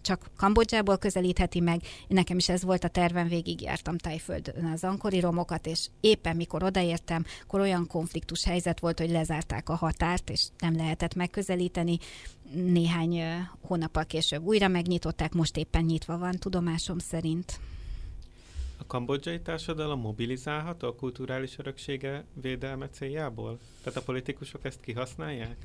csak Kambodzsából közelítheti meg. Nekem is ez volt a tervem, végigjártam Tájföldön az ankori romokat, és éppen mikor odaértem, akkor olyan konfliktus helyzet volt, hogy lezárták a határt, és nem lehetett megközelíteni. Néhány hónappal később újra megnyitották, most éppen nyitva van, tudomásom szerint. A kambodzsai társadalom mobilizálható a kulturális öröksége védelme céljából? Tehát a politikusok ezt kihasználják?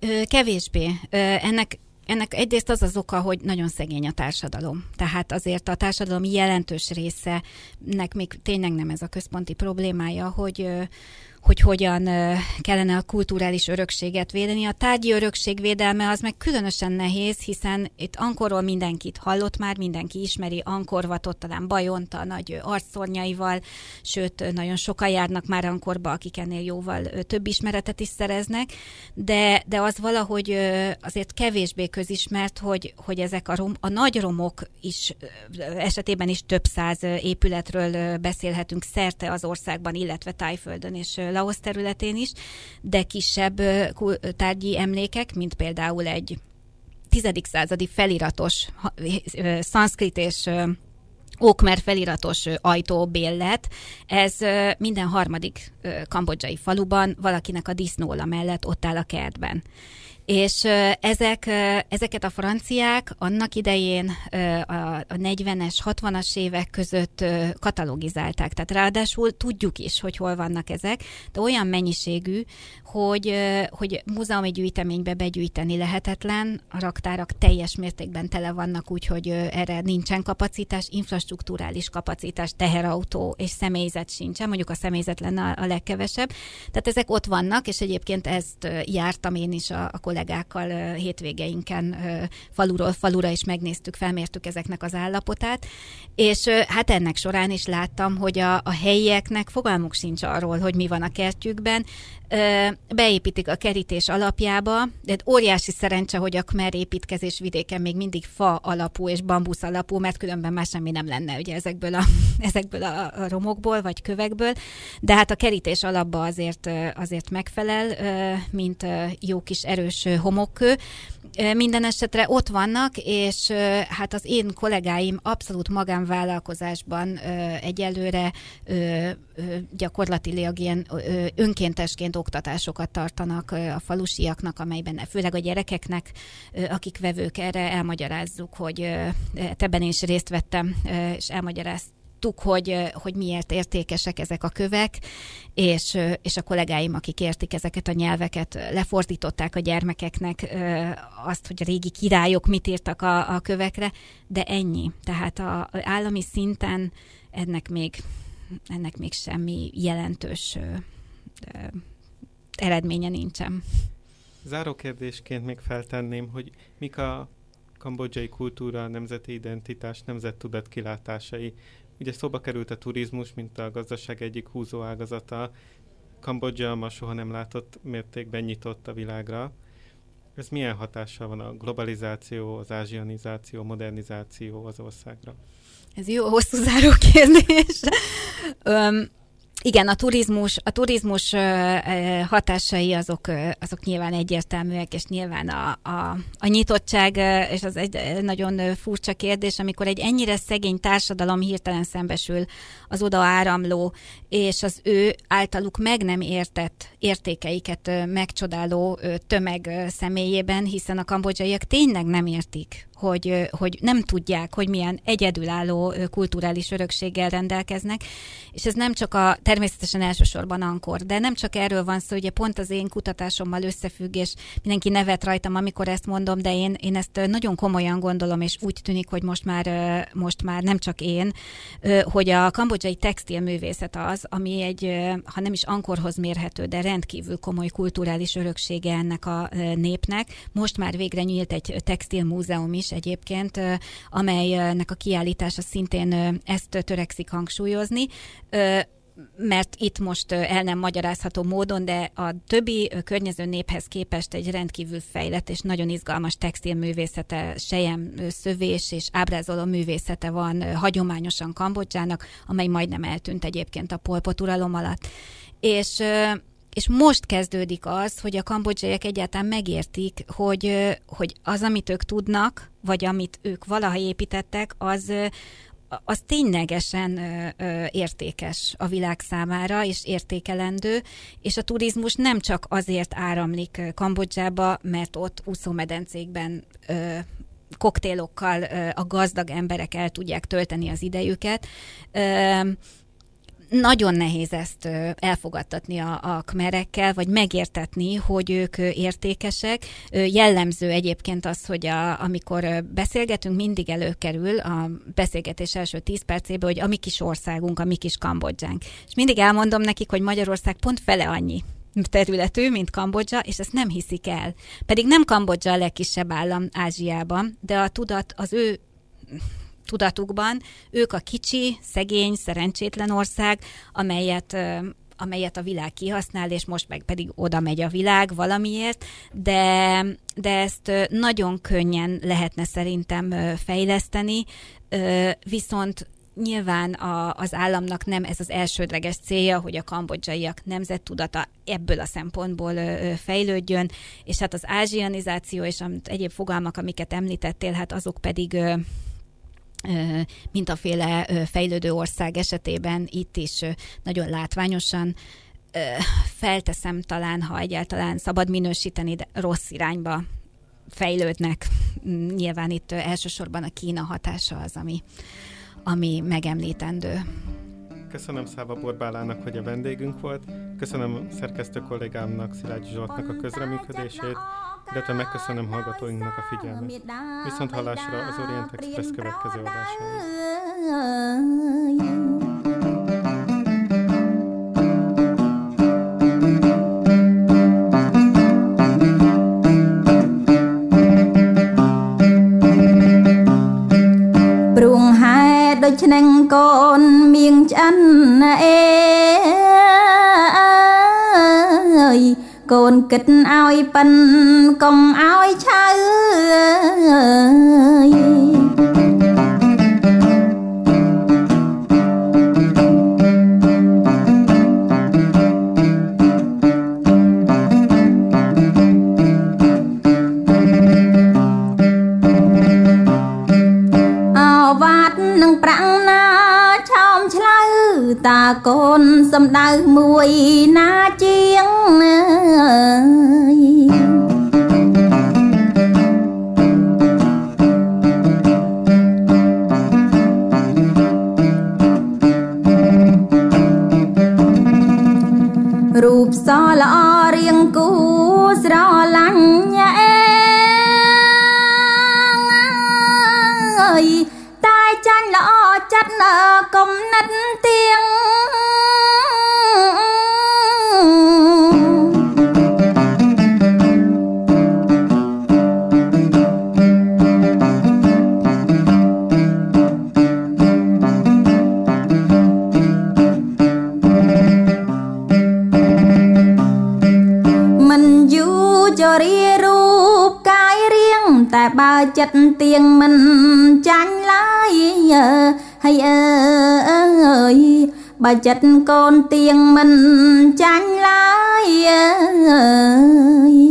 Ö, kevésbé. Ö, ennek ennek egyrészt az az oka, hogy nagyon szegény a társadalom. Tehát azért a társadalom jelentős része, nek még tényleg nem ez a központi problémája, hogy hogy hogyan kellene a kulturális örökséget védeni. A tárgyi örökség védelme az meg különösen nehéz, hiszen itt Ankorról mindenkit hallott már, mindenki ismeri Ankorvatot, talán Bajonta nagy arcszornyaival, sőt, nagyon sokan járnak már Ankorba, akik ennél jóval több ismeretet is szereznek, de, de az valahogy azért kevésbé közismert, hogy, hogy ezek a, rom, a nagy romok is esetében is több száz épületről beszélhetünk szerte az országban, illetve Tájföldön és Laos területén is, de kisebb tárgyi emlékek, mint például egy 10. századi feliratos szanszkrit és Ókmer feliratos ajtóbéllet, ez minden harmadik kambodzsai faluban valakinek a disznóla mellett ott áll a kertben. És ezek, ezeket a franciák annak idején a 40-es, 60-as évek között katalogizálták. Tehát ráadásul tudjuk is, hogy hol vannak ezek, de olyan mennyiségű, hogy, hogy múzeumi gyűjteménybe begyűjteni lehetetlen, a raktárak teljes mértékben tele vannak, úgyhogy erre nincsen kapacitás, infrastruktúrális kapacitás, teherautó és személyzet sincsen, mondjuk a személyzet lenne a legkevesebb. Tehát ezek ott vannak, és egyébként ezt jártam én is a, a kollégákkal hétvégeinken faluról falura is megnéztük, felmértük ezeknek az állapotát, és hát ennek során is láttam, hogy a, a helyieknek fogalmuk sincs arról, hogy mi van a kertjükben, beépítik a kerítés alapjába, de óriási szerencse, hogy a Khmer építkezés vidéken még mindig fa alapú és bambusz alapú, mert különben már semmi nem lenne ugye ezekből a, ezekből a romokból vagy kövekből, de hát a kerítés alapba azért, azért megfelel, mint jó kis erős homokkő. Minden esetre ott vannak, és hát az én kollégáim abszolút magánvállalkozásban egyelőre gyakorlatilag ilyen önkéntesként oktatásokat tartanak a falusiaknak, amelyben főleg a gyerekeknek, akik vevők erre elmagyarázzuk, hogy ebben is részt vettem, és elmagyaráztam tudtuk, hogy, hogy miért értékesek ezek a kövek, és, és a kollégáim, akik értik ezeket a nyelveket, lefordították a gyermekeknek azt, hogy a régi királyok mit írtak a, a kövekre, de ennyi. Tehát a állami szinten ennek még, ennek még semmi jelentős eredménye nincsen. Záró kérdésként még feltenném, hogy mik a kambodzsai kultúra, nemzeti identitás, nemzettudat kilátásai. Ugye szóba került a turizmus, mint a gazdaság egyik húzó ágazata. Kambodzsa ma soha nem látott mértékben nyitott a világra. Ez milyen hatással van a globalizáció, az ázsianizáció, modernizáció az országra? Ez jó hosszú záró kérdés. Igen, a turizmus, a turizmus hatásai azok, azok nyilván egyértelműek, és nyilván a, a, a nyitottság, és az egy nagyon furcsa kérdés, amikor egy ennyire szegény társadalom hirtelen szembesül az oda áramló, és az ő általuk meg nem értett értékeiket megcsodáló tömeg személyében, hiszen a kambodzsaiak tényleg nem értik, hogy, hogy nem tudják, hogy milyen egyedülálló kulturális örökséggel rendelkeznek, és ez nem csak a, természetesen elsősorban Ankor, de nem csak erről van szó, ugye pont az én kutatásommal összefügg, és mindenki nevet rajtam, amikor ezt mondom, de én, én ezt nagyon komolyan gondolom, és úgy tűnik, hogy most már, most már nem csak én, hogy a kambodzsai textilművészet az, ami egy, ha nem is Ankorhoz mérhető, de rendkívül komoly kulturális öröksége ennek a népnek. Most már végre nyílt egy textilmúzeum is egyébként, amelynek a kiállítása szintén ezt törekszik hangsúlyozni. Mert itt most el nem magyarázható módon, de a többi környező néphez képest egy rendkívül fejlett és nagyon izgalmas textilművészete, sejem szövés és ábrázoló művészete van hagyományosan Kambodzsának, amely majdnem eltűnt egyébként a polpot uralom alatt. És és most kezdődik az, hogy a kambodzsaiak egyáltalán megértik, hogy, hogy az, amit ők tudnak, vagy amit ők valaha építettek, az, az ténylegesen értékes a világ számára, és értékelendő, és a turizmus nem csak azért áramlik Kambodzsába, mert ott úszómedencékben koktélokkal a gazdag emberek el tudják tölteni az idejüket. Nagyon nehéz ezt elfogadtatni a, a kmerekkel, vagy megértetni, hogy ők értékesek. Jellemző egyébként az, hogy a, amikor beszélgetünk, mindig előkerül a beszélgetés első tíz percében, hogy a mi kis országunk, a mi kis Kambodzsánk. És mindig elmondom nekik, hogy Magyarország pont fele annyi területű, mint Kambodzsa, és ezt nem hiszik el. Pedig nem Kambodzsa a legkisebb állam Ázsiában, de a tudat az ő tudatukban. Ők a kicsi, szegény, szerencsétlen ország, amelyet amelyet a világ kihasznál, és most meg pedig oda megy a világ valamiért, de, de ezt nagyon könnyen lehetne szerintem fejleszteni, viszont nyilván a, az államnak nem ez az elsődleges célja, hogy a kambodzsaiak nemzettudata ebből a szempontból fejlődjön, és hát az ázsianizáció és amit egyéb fogalmak, amiket említettél, hát azok pedig mintaféle fejlődő ország esetében itt is nagyon látványosan felteszem talán, ha egyáltalán szabad minősíteni, de rossz irányba fejlődnek. Mm, Nyilván itt elsősorban a Kína hatása az, ami, ami megemlítendő. Köszönöm Száva Borbálának, hogy a vendégünk volt. Köszönöm szerkesztő kollégámnak, Szilágyi Zsoltnak a közreműködését, illetve megköszönöm hallgatóinknak a figyelmet. Viszont hallásra az Orient Express következő adásáig. " ដូច្នឹងកូនមៀងឆ្អិនអេអើយកូនគិតឲ្យប៉ិនកុំឲ្យឆៅអើយ កូនសំដៅមួយណាជាង បើចិត្តកូនទៀងមិនចាញ់ឡើយអើយ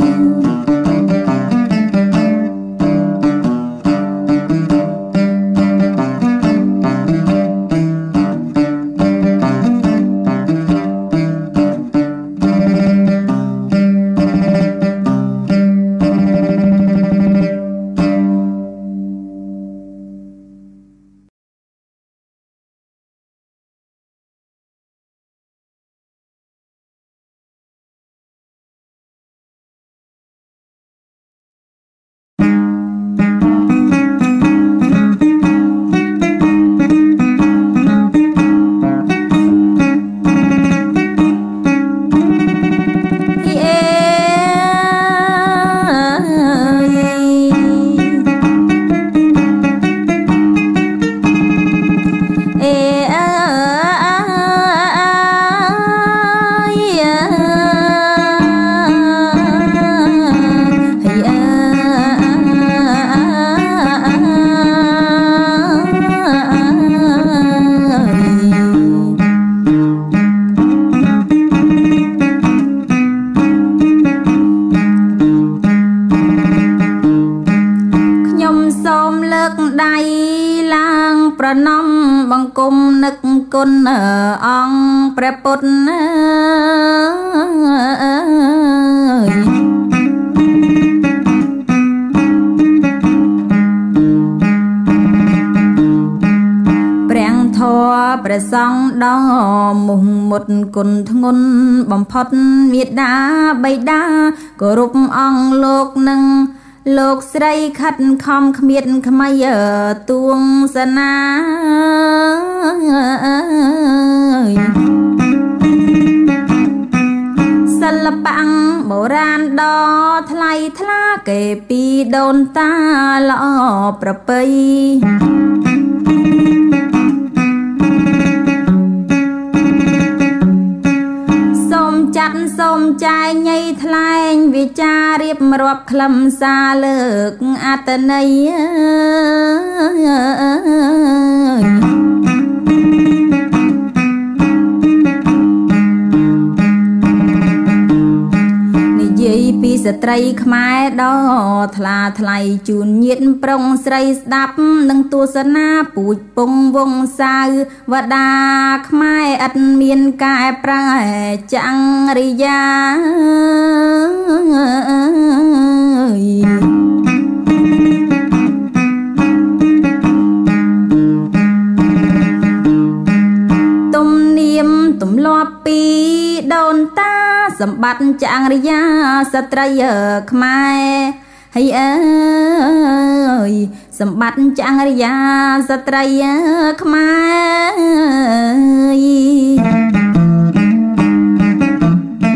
អង្គព្រះពុទ្ធអើយព្រះធម៌ព្រះសង្ឃដ៏មុះមុតគុណធ្ងន់បំផុតមេដាបៃតាគោរពអង្គលោកនឹង លោកស្រីខិតខំគ្មៀតខ្មៃទួងសនាសិល្បៈបុរាណដ៏ថ្លៃថ្លាគេពីដូនតាល្អប្រពៃ ចាត់សូមចាយញៃថ្លែងវិចារៀបរាប់ខ្លឹមសារលើកអត្តន័យនិយា ពីស្ត្រីខ្មែរដ៏ថ្លាថ្លៃជូនញាតប្រុងស្រីស្ដាប់នឹងទស្សនាពូជពងវងសាវវតាខ្មែរឥតមានកែប្រែចង្រិយាទំនៀមទម្លាប់ពីដូនតា សម្បត្តិចង្រិយាស្ត្រីខ្មែរហើយអើយសម្បត្តិចង្រិយាស្ត្រីខ្មែរ